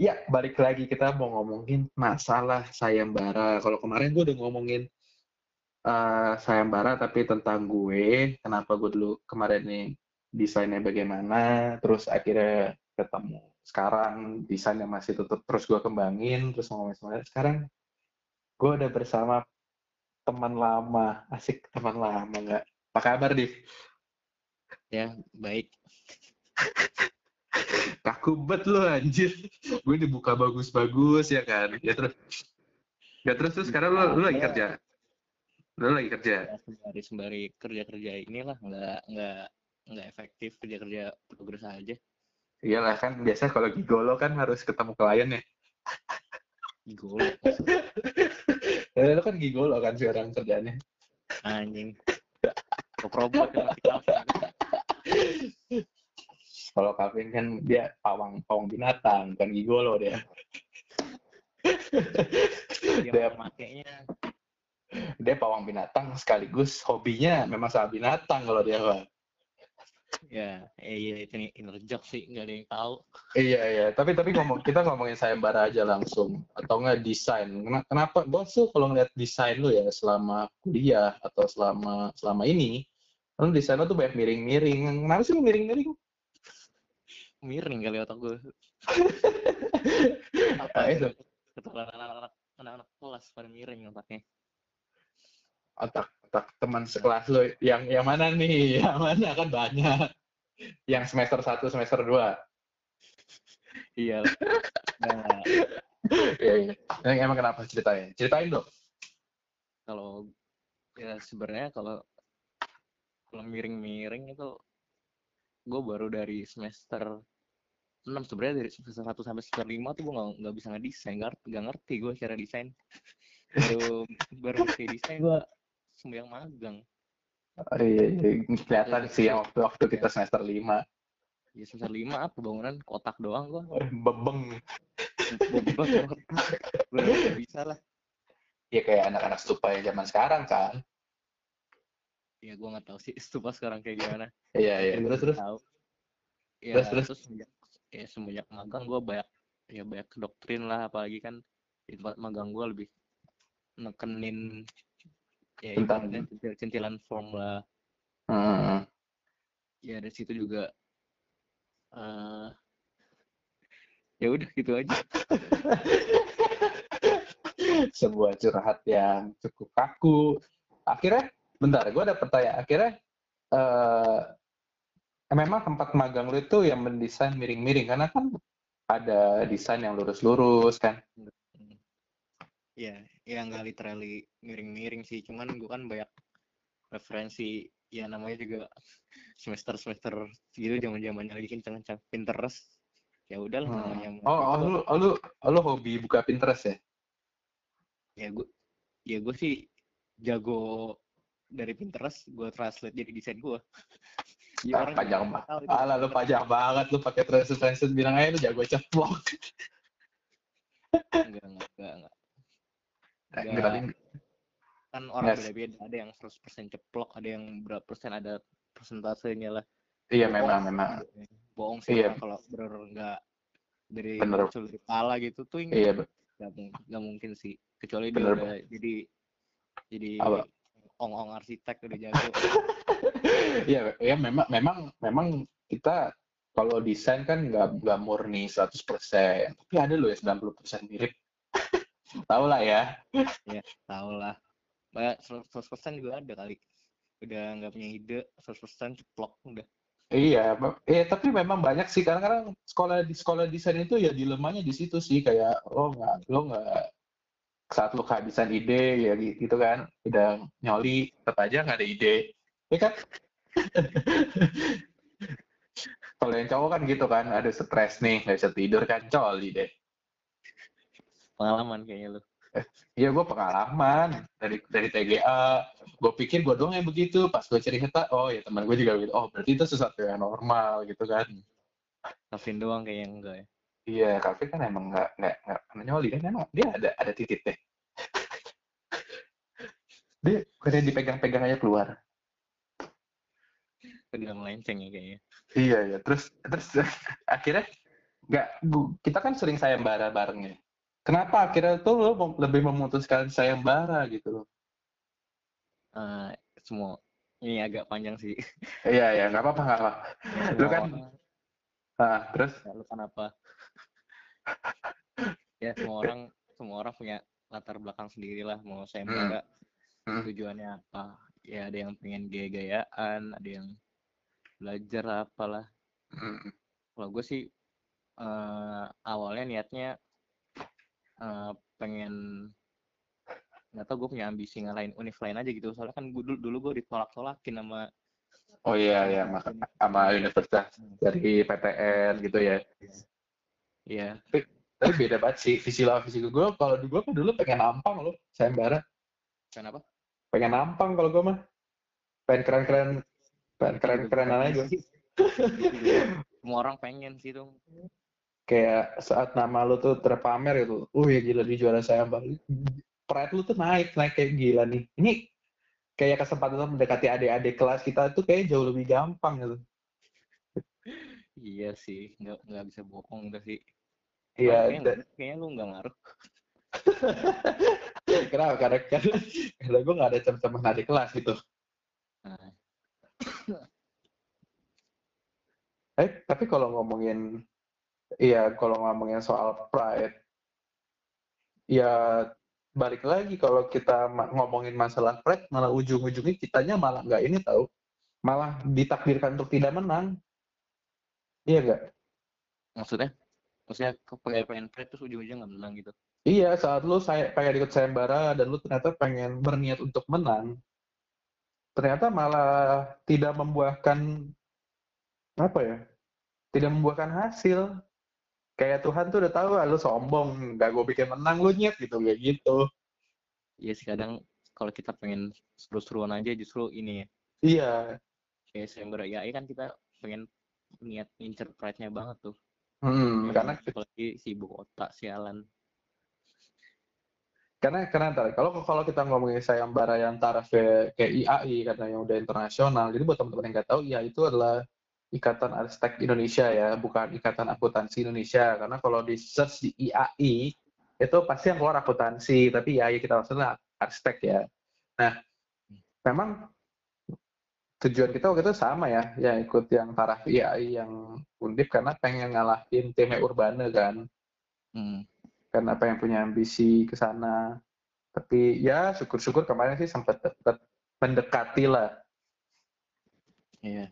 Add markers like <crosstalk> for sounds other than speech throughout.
Ya, balik lagi kita mau ngomongin masalah sayembara. Kalau kemarin gue udah ngomongin uh, sayembara, tapi tentang gue, kenapa gue dulu kemarin nih desainnya bagaimana, terus akhirnya ketemu sekarang desainnya masih tetap terus gue kembangin, terus ngomongin semuanya. Sekarang gue udah bersama teman lama, asik teman lama nggak? Apa kabar, Div? Ya, baik. Kaku bet lu anjir. Gue dibuka bagus-bagus ya kan. Ya terus. Ya terus terus sekarang lu, lu lagi kerja. Lu lagi kerja. Ya, sembari sembari kerja kerja inilah nggak nggak nggak efektif kerja kerja progres aja. Iyalah kan biasa kalau gigolo kan harus ketemu klien ya. Gigolo. <laughs> ya, lu kan gigolo kan sekarang kerjanya. Anjing. Robot <laughs> Kalau Kevin kan dia pawang pawang binatang, bukan gigolo dia. dia, dia makainya dia pawang binatang sekaligus hobinya memang sama binatang kalau dia pak. Ya iya itu inner joke sih nggak ada yang tahu. Iya iya tapi tapi ngomong kita ngomongin sayembara aja langsung. Atau nggak desain. Kenapa? Bos tuh kalau ngeliat desain lu ya selama kuliah atau selama selama ini lu desain lu tuh banyak miring-miring. Kenapa sih lu miring-miring miring kali otak gue <laughs> apa itu? Anak-anak anak-anak kelas pada miring otaknya. Otak otak teman sekelas lo yang yang mana nih? <laughs> Yang mana? Kan banyak. Yang semester satu semester dua. Iya. Nah. ya, ya. emang kenapa? Ceritain. Ceritain dong. Kalau ya sebenarnya kalau kalau miring-miring itu gue baru dari semester 6 sebenarnya dari semester 1 sampai semester 5 tuh gue gak, gak bisa ngedesain gak, gak ngerti gue cara desain. <laughs> Baru baru ngerti desain gue semua yang magang. Oh, iya, iya. kelihatan ya, sih yang waktu waktu kita semester 5 ya semester 5 apa bangunan kotak doang gue bebeng. Bebeng belum bisa lah. Ya kayak anak-anak stupa yang zaman sekarang kan? Ya gue nggak tahu sih <laughs> stupa sekarang kayak gimana. Iya iya. Terus terus? tahu. Ya terus terus, terus ya semenjak magang gue banyak ya banyak doktrin lah apalagi kan di tempat magang gue lebih nekenin ya tentang centil centilan form lah. Uh. ya dari situ juga uh, ya udah gitu aja. <laughs> Sebuah curhat yang cukup kaku. Akhirnya bentar gue ada pertanyaan. Akhirnya uh, memang tempat magang lu itu yang mendesain miring-miring karena kan ada desain yang lurus-lurus kan? Ya ya nggak literally miring-miring sih cuman gue kan banyak referensi ya namanya juga semester semester gitu zaman zamannya lagi kencang-kencang Pinterest. Ya udah lah hmm. namanya oh, oh lu oh, lu oh, lu hobi buka Pinterest ya? Ya gue ya gue sih jago dari Pinterest gue translate jadi desain gue <laughs> Ya, orang panjang banget. Alah lu panjang banget lu pakai translate translate bilang aja lu jago ceplok. enggak, enggak, enggak, enggak. enggak. Kan orang beda-beda, ada yang 100% ceplok, ada yang berapa persen ada persentasenya lah. Iya, memang, memang. Bohong sih iya. kalau bener enggak dari bener. dari kepala gitu tuh iya, enggak, enggak mungkin sih. Kecuali bener, dia udah jadi jadi ong-ong arsitek udah jago. <laughs> Iya, ya memang memang memang kita kalau desain kan nggak nggak murni 100%, tapi ada loh ya 90% mirip. <laughs> tahu lah ya. Iya, tahu lah. Banyak 100% juga ada kali. Udah nggak punya ide, 100% ceplok udah. Iya, iya tapi memang banyak sih karena kadang sekolah di sekolah desain itu ya dilemanya di situ sih kayak lo nggak lo nggak saat lo kehabisan ide ya gitu kan udah nyoli tetap aja nggak ada ide ya kan kalau yang cowok kan gitu kan ada stres nih nggak bisa tidur kan coli deh pengalaman kayaknya lu Iya gue pengalaman dari dari TGA. Gue pikir gue doang yang begitu. Pas gue cerita, oh ya teman gue juga gitu. Oh berarti itu sesuatu yang normal gitu kan. Kavin doang kayaknya enggak ya. Iya, Kavin kan emang nggak nggak nggak nyoli kan emang dia ada ada titik deh. <laughs> dia kayaknya dipegang-pegang aja keluar pegang lenceng ya kayaknya. Iya ya terus terus <laughs> akhirnya nggak bu- kita kan sering sayembara bareng ya. Kenapa akhirnya tuh lo lebih memutuskan sayembara gitu loh? Eh, semua. Ini agak panjang sih. iya ya nggak apa-apa nggak apa Lu Semua kan- nah, terus? Ya, lu kenapa? ya semua orang semua orang punya latar belakang sendiri lah mau sayembara. Hmm. tujuannya apa? Ya ada yang pengen gaya-gayaan ada yang belajar lah, apalah. Mm, kalau gue sih eh, awalnya niatnya eh, pengen nggak tau gue punya ambisi ngalahin univ lain aja gitu. Soalnya kan gue dulu dulu gue ditolak-tolakin sama oh iya ya maka sama universitas dari PTN gitu ya. Iya, tapi beda banget sih visi lo visi gue kalau di gue kan dulu pengen nampang lo sayembara. Kenapa? pengen nampang kalau gue mah. Pengen keren keren keren aja <laughs> Semua orang pengen sih tuh. kayak saat nama lu tuh terpamer gitu, uh ya gila di juara sayembara, pride lu tuh naik naik kayak gila nih. Ini kayak kesempatan untuk mendekati adik-adik kelas kita tuh kayak jauh lebih gampang gitu. Iya sih, nggak nggak bisa bohong udah sih. Iya, kayaknya, lu nggak ngaruh. <laughs> kenapa? <laughs> Karena kan karena gue gak ada teman-teman adik kelas gitu. Nah, Eh, tapi kalau ngomongin, iya kalau ngomongin soal pride, ya balik lagi kalau kita ngomongin masalah pride, malah ujung-ujungnya kitanya malah nggak ini tahu, malah ditakdirkan untuk tidak menang. Iya nggak? maksudnya, maksudnya pengen pengen pride terus ujung-ujungnya nggak menang gitu. Iya, saat lu saya pengen ikut sayembara dan lu ternyata pengen berniat untuk menang, ternyata malah tidak membuahkan apa ya? Tidak membuahkan hasil. Kayak Tuhan tuh udah tahu, ah, lu sombong, nggak gue bikin menang, lu nyet gitu, kayak gitu. Iya sih kadang kalau kita pengen seru-seruan aja justru ini ya. Iya, Kayak Sember IAI kan kita pengen niat pride-nya banget tuh. hmm, karena apalagi sibuk otak sialan. Karena karena ntar, kalau kalau kita ngomongin sayembara yang taraf kayak, kayak IAI karena yang udah internasional, jadi buat teman-teman yang nggak tahu, ya itu adalah Ikatan Arsitek Indonesia ya, bukan Ikatan Akuntansi Indonesia. Karena kalau di search di IAI itu pasti yang keluar akuntansi, tapi IAI kita maksudnya arsitek ya. Nah, memang tujuan kita waktu itu sama ya, ya ikut yang taraf IAI yang undip karena pengen ngalahin tim Urbana kan Hmm. Karena pengen punya ambisi ke sana. Tapi ya syukur-syukur kemarin sih sempat deket- mendekati lah. Iya.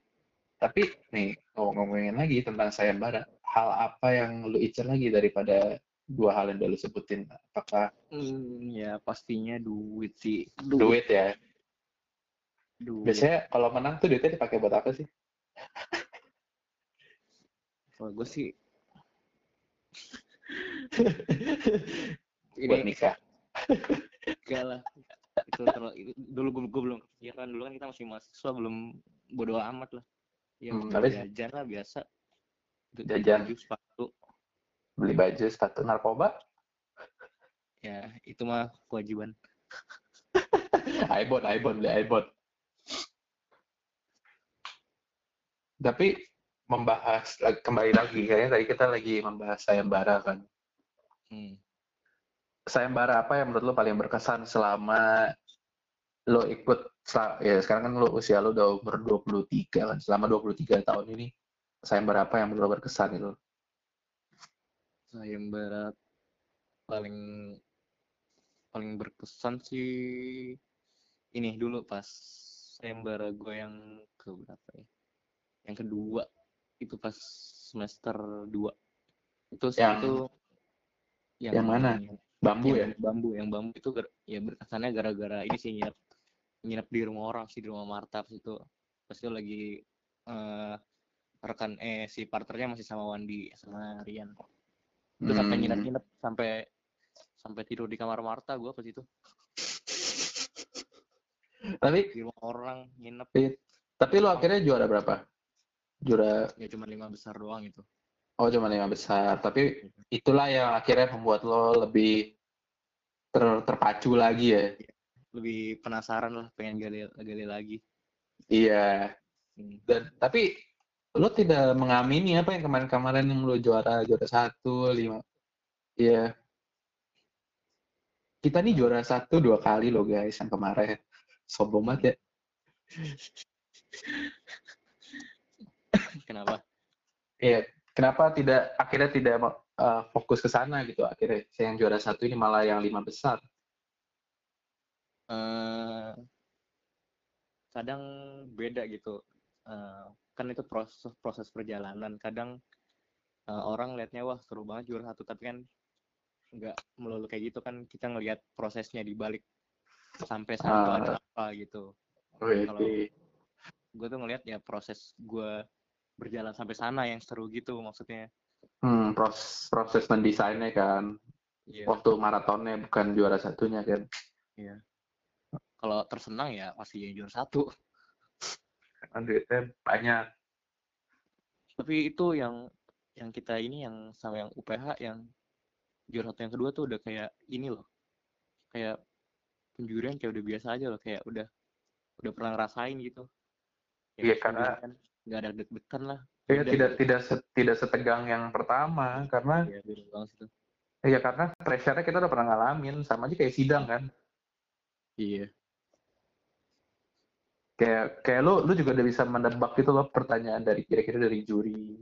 Tapi nih kalau ngomongin lagi tentang sayembara, hal apa yang lu incer lagi daripada dua hal yang udah lu sebutin? Apakah Hmm, ya pastinya duit sih. duit ya? Duit. Biasanya kalau menang tuh duitnya dipakai buat apa sih? Kalau gue sih <laughs> buat ini nikah. <laughs> enggak lah. Itu terlalu, itu, dulu gue, gue belum kepikiran dulu kan kita masih mahasiswa belum bodo amat lah. Ya Hmm, jajan lah biasa. Itu Jajan. baju, sepatu. Beli baju, sepatu, narkoba. <laughs> Ya itu mah kewajiban. iPhone, iPhone, beli iPhone. Tapi membahas lagi- kembali lagi kayaknya tadi kita lagi membahas sayembara kan. Hmm. sayembara apa yang menurut lo paling berkesan selama lo ikut ya sekarang kan lo usia lo udah umur 23 kan selama 23 tahun ini sayembara apa yang menurut lo berkesan itu? Sayembara paling paling berkesan sih ini dulu pas sayembara gue yang ke berapa ya? Yang kedua itu pas semester 2 itu Yang- itu yang mana? bambu ya? yang bambu. Yang bambu itu ger- ya berkesannya gara-gara ini sih nginep nginep di rumah orang sih di rumah Marta pas itu. Pas itu lagi eh, rekan eh si partnernya masih sama Wandi sama Rian. Itu sampai Hmm. nginep-nginep sampai sampai tidur di kamar Marta gue pas itu. Tapi di rumah orang nginep. Tapi lo akhirnya juara berapa? Juara ya cuma lima besar doang itu oh cuma lima besar. Tapi itulah yang akhirnya membuat lo lebih ter- terpacu lagi ya. Lebih penasaran lah pengen gali gali lagi. Iya. Hmm. dan tapi lo tidak mengamini apa yang kemarin-kemarin yang lo juara juara satu lima ya kita nih juara satu dua kali lo guys yang kemarin. Sombong banget ya. Kenapa? Iya, kenapa tidak akhirnya tidak uh, fokus ke sana gitu. Akhirnya saya yang juara satu ini malah yang lima besar. Uh, kadang beda gitu. Uh, kan itu proses proses perjalanan. Kadang uh, orang liatnya wah seru banget juara satu tapi kan nggak melulu kayak gitu kan. Kita ngelihat prosesnya di balik sampai sampai uh, ada apa gitu. Oh, iya, kalau iya. gue tuh ngelihat ya proses gue berjalan sampai sana yang seru gitu maksudnya. Hmm, proses proses mendesainnya kan. Yeah. Waktu maratonnya bukan juara satunya kan. Iya. Yeah. Kalau tersenang ya pasti yang juara satu. Kan duitnya banyak. Tapi itu yang yang kita ini yang sama yang UPH yang juara satu yang kedua tuh udah kayak ini loh. Kayak penjurian kayak udah biasa aja loh, kayak udah udah pernah ngerasain gitu. Iya karena kan nggak ada deg-degan lah. Iya tidak tidak tidak setegang yang pertama karena iya iya karena pressure-nya kita udah pernah ngalamin sama aja kayak sidang kan. Iya. Kayak kayak lu lu juga udah bisa menebak gitu loh pertanyaan dari kira-kira dari juri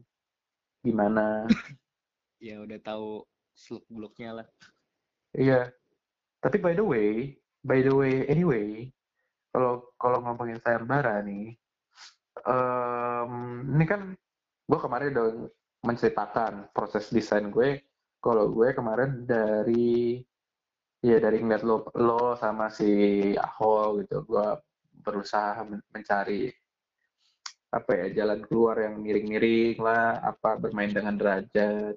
gimana. <laughs> Ya udah tahu seluk beluknya lah. Iya. Tapi by the way by the way anyway kalau kalau ngomongin sayembara nih um, ini kan gue kemarin udah menceritakan proses desain gue. Kalau gue kemarin dari ya dari ngeliat lo lo sama si Aho gitu gue berusaha mencari apa ya jalan keluar yang miring-miring lah apa bermain dengan derajat.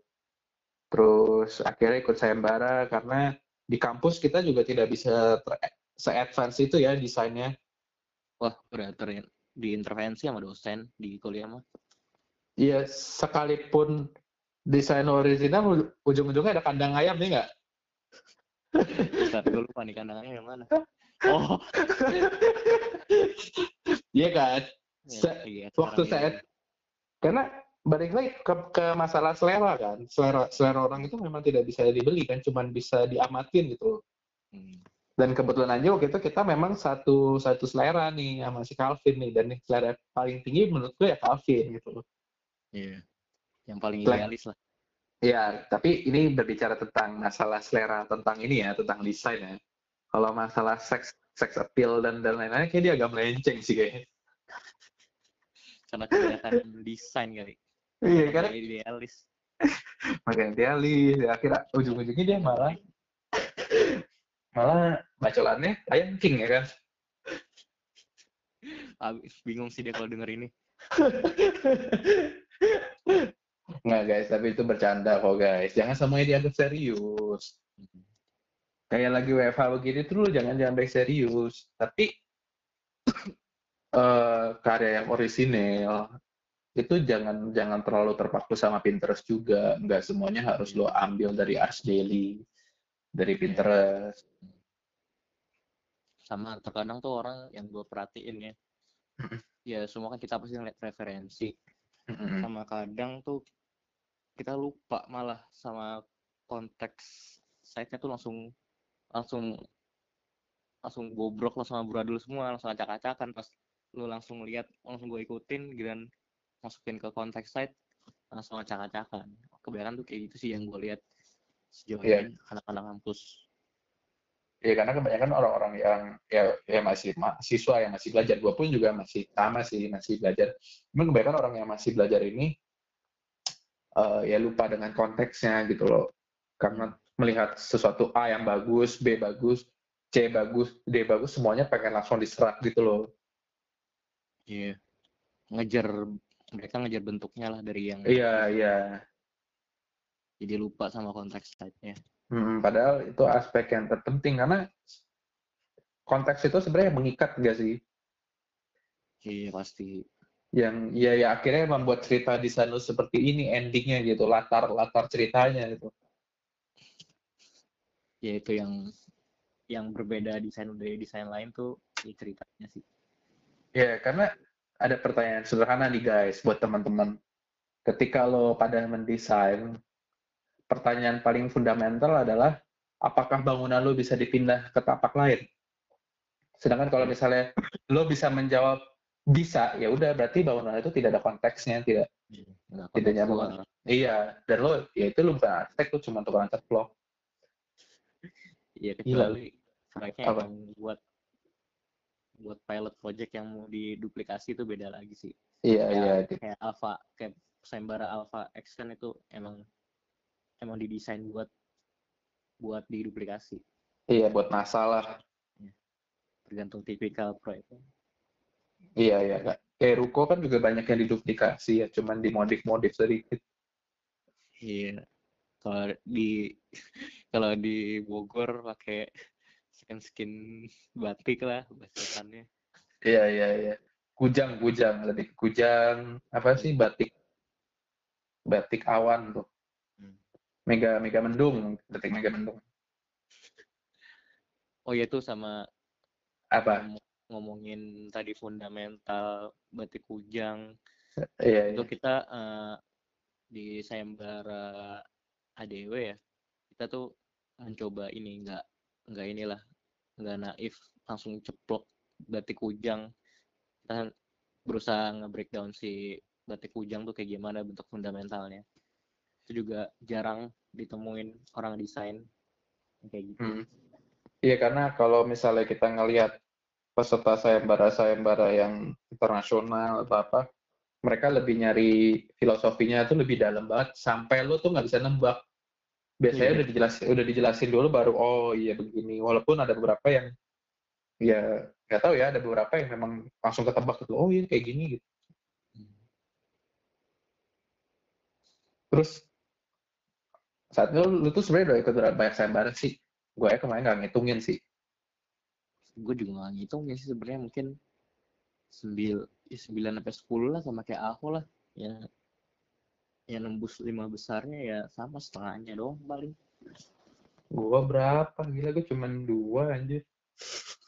Terus akhirnya ikut sayembara karena di kampus kita juga tidak bisa se-advance itu ya desainnya. Wah udah diintervensi sama dosen di kuliah mah. Iya, sekalipun desain original ujung-ujungnya ada kandang ayam nih nggak? Bentar, gue lupa nih kandang ayam yang mana. <laughs> Oh. iya kan? Ya, iya, waktu saya karena balik lagi ke, ke masalah selera kan, selera selera orang itu memang tidak bisa dibeli kan, cuman bisa diamatin gitu. Hmm dan kebetulan aja waktu itu kita memang satu satu selera nih sama si Calvin nih dan selera paling tinggi menurut gue ya Calvin gitu Iya. Yeah. Yang paling idealis lah. Iya, tapi ini berbicara tentang masalah selera tentang ini ya, tentang desain ya. Kalau masalah seks seks appeal dan dan lain-lain kayak dia agak melenceng sih kayaknya. Karena kelihatan desain kali. Iya, karena idealis. <laughs> Makin idealis, akhirnya ujung-ujungnya dia malah malah bacolannya ayam king ya kan bingung sih dia kalau denger ini Nggak guys, tapi itu bercanda kok guys. Jangan semuanya dianggap serius. Kayak lagi WFH begini tuh jangan diambil serius. Tapi uh, <coughs> karya yang orisinil itu jangan jangan terlalu terpaku sama Pinterest juga. Nggak semuanya harus lo ambil dari Ars Daily dari iya. Pinterest. Sama terkadang tuh orang yang gue perhatiin ya. Ya semua kan kita pasti ngeliat referensi. Sama kadang tuh kita lupa malah sama konteks site-nya tuh langsung langsung langsung bobrok lah sama buradul semua langsung acak-acakan pas lu langsung lihat langsung gue ikutin dan masukin ke konteks site langsung acak-acakan. Kebanyakan tuh kayak gitu sih yang gue lihat sejauh yeah. ini anak-anak kampus. Ya karena kebanyakan orang-orang yang ya, ya masih mahasiswa yang masih belajar. Gue pun juga masih sama sih masih belajar. Cuma kebanyakan orang yang masih belajar ini uh, ya lupa dengan konteksnya gitu loh. Karena melihat sesuatu A yang bagus B bagus C bagus D bagus semuanya pengen langsung diserap gitu loh. Iya. Yeah. ngejar mereka ngejar bentuknya lah dari yang iya iya jadi lupa sama konteks type-nya. Hmm, padahal itu aspek yang terpenting karena konteks itu sebenarnya mengikat gak sih? Iya pasti. Yang ya ya akhirnya membuat cerita di sana seperti ini endingnya gitu latar latar ceritanya gitu. Ya itu yang yang berbeda desain dari desain lain tuh ya ceritanya sih. Ya karena ada pertanyaan sederhana nih guys buat teman-teman. Ketika lo pada mendesain, pertanyaan paling fundamental adalah apakah bangunan lo bisa dipindah ke tapak lain? Sedangkan kalau misalnya lo bisa menjawab bisa, ya udah berarti bangunan itu tidak ada konteksnya, tidak Nggak tidak nyambung. luar. Iya, dan lo ya itu lo bukan arsitek, lo cuma tukang vlog. Iya kecuali Apa? emang buat buat pilot project yang mau diduplikasi itu beda lagi sih. Iya, Kayak, iya. kayak Alpha, kayak sayembara Alpha X kan itu emang emang didesain buat buat diduplikasi. Iya, buat masalah. Tergantung tipikal proyeknya. Iya, iya. Kak. Kayak Ruko kan juga banyak yang diduplikasi ya, cuman dimodif-modif sedikit. Iya. Kalau di <laughs> kalau di Bogor pakai skin skin batik lah bahasannya. Iya, iya, iya. Kujang, kujang. Lebih kujang, apa sih, batik. Batik awan tuh. Mega, mega mendung. Batik mega mendung. Oh ya itu sama Apa? ngom- ngomongin tadi fundamental batik kujang Iya, itu iya. kita eh, di sayembara ADW ya kita tuh mencoba ini nggak nggak inilah nggak naif langsung ceplok batik kujang kita berusaha nge-breakdown si batik kujang tuh kayak gimana bentuk fundamentalnya itu juga jarang ditemuin orang desain kayak gitu Hmm. Iya, karena kalau misalnya kita ngelihat peserta sayembara-sayembara yang internasional atau apa, mereka lebih nyari filosofinya tuh lebih dalam banget, sampai lo tuh nggak bisa nembak. Biasanya Iya. udah dijelasin, udah dijelasin dulu baru, oh iya begini. Walaupun ada beberapa yang, ya nggak tahu ya, ada beberapa yang memang langsung ketebak gitu, oh iya kayak gini gitu. Terus saat itu lu tuh sebenarnya udah ikut banyak sayembara sih. Gue ya kemarin nggak ngitungin sih. gue juga nggak ngitung ya sih sebenarnya mungkin sembil ya sembilan sampai sepuluh lah sama kayak aku lah ya yang nembus lima besarnya ya sama setengahnya doang paling Gua berapa? Gila gue cuman dua anjir.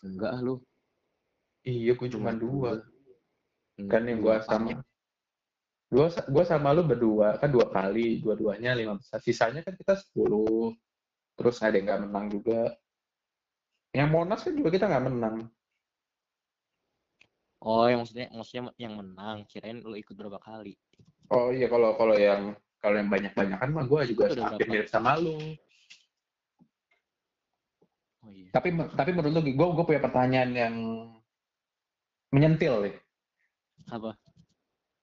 enggak lu Iya, gue cuma Cuma dua. Enggak, Kan yang dua gua sama. Banyak. Gua, gua sama lu berdua, kan dua kali. Dua-duanya lima besar. Sisanya kan kita sepuluh. Terus ada yang nggak menang juga. Yang Monas kan juga kita nggak menang. oh yang maksudnya maksudnya yang menang kirain lu ikut berapa kali Oh iya, kalau kalau yang kalau yang banyak-banyakan mah gue juga hampir mirip sama lu. oh iya Tapi tapi menurut lu, gue gue punya pertanyaan yang menyentil nih. apa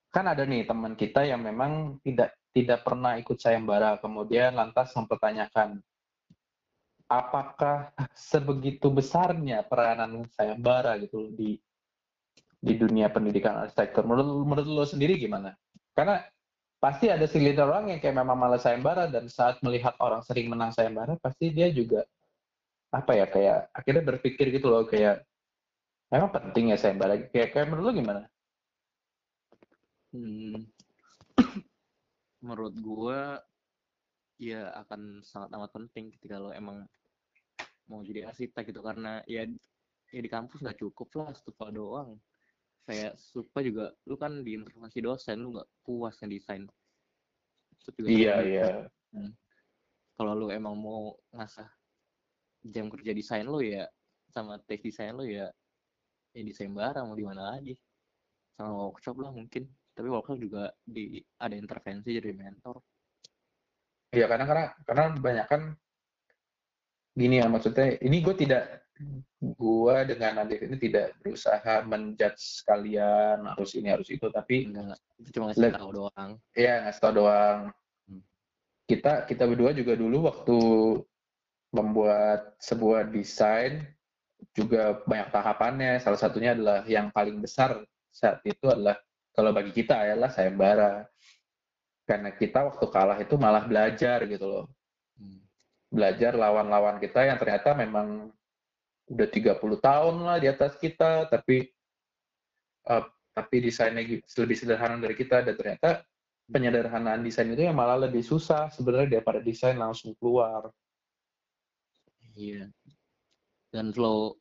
kan ada nih teman kita yang memang tidak tidak pernah ikut sayembara. Kemudian lantas mempertanyakan apakah sebegitu besarnya peranan sayembara gitu di di dunia pendidikan arsitektur? Menurut menurut lo sendiri gimana? Karena pasti ada segelintir orang yang kayak memang malas sayembara dan saat melihat orang sering menang sayembara pasti dia juga apa ya kayak akhirnya berpikir gitu loh kayak emang penting ya sayembara. Kayak kayak menurut lo gimana Hmm. menurut gua ya akan sangat amat penting ketika lo emang mau jadi arsitek gitu. Karena ya ya di kampus nggak cukup lah stupa doang. Kayak stupa juga lu kan di intervensi dosen lu nggak puas ngedesain itu juga iya sulit. iya. Kalau lu emang mau ngasah jam kerja desain lu ya sama tes desain lu ya ya desain barang mau di mana lagi? Sama workshop lah mungkin tapi workshop juga di ada intervensi jadi mentor. Iya karena karena karena banyak kan gini ya maksudnya ini gue tidak gue dengan Nadif ini tidak berusaha menjudge kalian harus ini harus itu tapi enggak itu cuma ngasih Let- tahu doang. Ya ngasih tau doang. Hmm. kita kita berdua juga dulu waktu membuat sebuah desain juga banyak tahapannya. Salah satunya adalah yang paling besar saat itu adalah kalau bagi kita adalah sayembara. Karena kita waktu kalah itu malah belajar gitu loh. Hmm. belajar lawan-lawan kita yang ternyata memang udah 30 tahun lah di atas kita tapi eh, tapi desainnya lebih sederhana dari kita. Dan ternyata penyederhanaan desain itu yang malah lebih susah sebenarnya daripada desain langsung keluar. Iya. Dan flow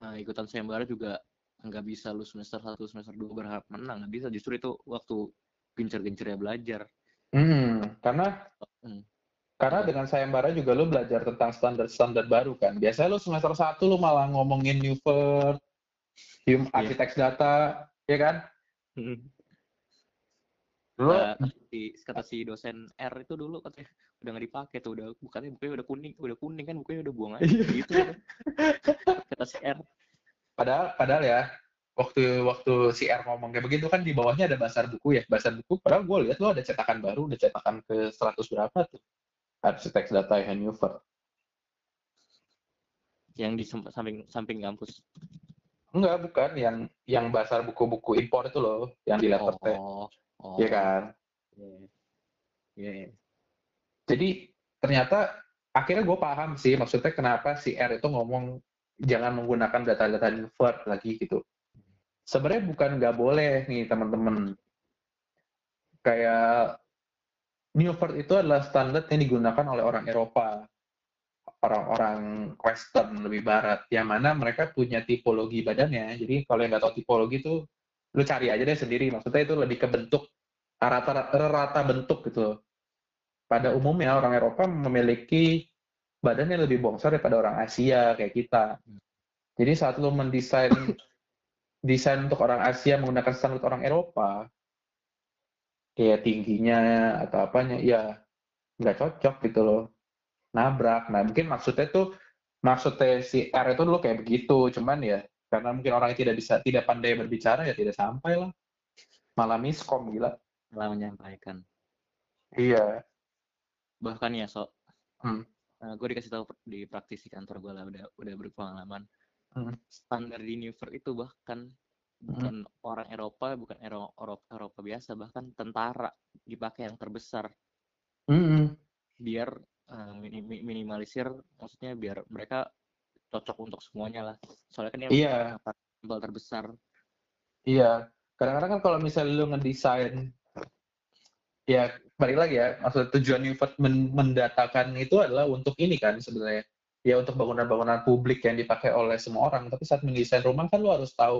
nah, ikutan sayembara juga nggak bisa lu semester satu semester dua berharap menang nggak bisa justru itu waktu gencar-gencarnya belajar Hmm, karena Hmm. karena dengan sayembara juga lu belajar tentang standar-standar baru kan. Biasanya lu semester satu lu malah ngomongin Newford, hum, Iya. architects data, ya kan? Lu Kata si, kata si dosen R itu dulu katanya udah nggak dipakai tuh udah bukannya bukunya udah kuning udah kuning kan bukunya udah buang aja <laughs> gitu kata. kata si R padahal padahal ya waktu waktu si R ngomong kayak begitu kan di bawahnya ada basar buku ya. Basar buku padahal gue lihat lu ada cetakan baru, udah cetakan ke 100 berapa tuh. Architects data Newford. yang di samping samping kampus Enggak, bukan yang yang basar buku-buku impor itu loh, yang di letter T. oh oh Iya kan? iya Iya, iya. Jadi ternyata akhirnya gue paham sih maksudnya kenapa si R itu ngomong jangan menggunakan data-data Newford lagi gitu. Sebenarnya bukan nggak boleh nih teman-teman. Kayak Newford itu adalah standar yang digunakan oleh orang Eropa, orang-orang Western lebih barat, yang mana mereka punya tipologi badannya. Jadi kalau yang nggak tahu tipologi itu, lu cari aja deh sendiri. Maksudnya itu lebih ke bentuk rata rata bentuk gitu. Pada umumnya orang Eropa memiliki badan yang lebih bongsor daripada orang Asia kayak kita. Jadi saat lu mendesain <laughs> desain untuk orang Asia menggunakan standar orang Eropa, kayak tingginya atau apanya, ya nggak cocok gitu loh. Nabrak. Nah mungkin maksudnya tuh maksudnya si R itu dulu kayak begitu, cuman ya karena mungkin orang yang tidak bisa tidak pandai berbicara ya tidak sampai lah. Malah miskom gila. malah menyampaikan Iya. bahkan ya so Hmm. Gue dikasih tahu di praktisi kantor gue lah udah udah berpengalaman Hmm. standar di Newford itu bahkan bukan orang Eropa bukan Ero- Eropa Eropa biasa bahkan tentara dipakai yang terbesar Mm-mm. biar eh, mini- mi- minimalisir maksudnya biar mereka cocok untuk semuanya lah soalnya kan Iya. tempel terbesar Iya, kadang-kadang kan kalau misalnya lu ngedesain, ya balik lagi ya, maksud tujuan Newford men- mendatakan itu adalah untuk ini kan sebenarnya, ya untuk bangunan-bangunan publik yang dipakai oleh semua orang. Tapi saat mendesain rumah kan lu harus tahu,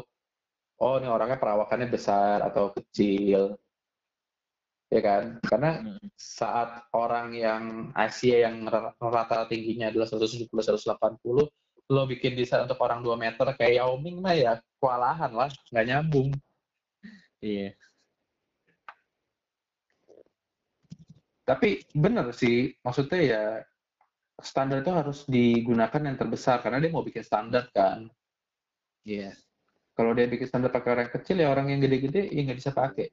oh ini orangnya perawakannya besar atau kecil, ya kan? Karena Mm. saat orang yang Asia yang rata tingginya adalah 170-180, lo bikin desain untuk orang 2 meter kayak Yao Ming mah ya kewalahan lah, nggak nyambung. iya Tapi bener sih, maksudnya ya standar itu harus digunakan yang terbesar karena dia mau bikin standar kan. iya Kalau dia bikin standar pakai orang kecil ya orang yang gede-gede ya nggak bisa pakai.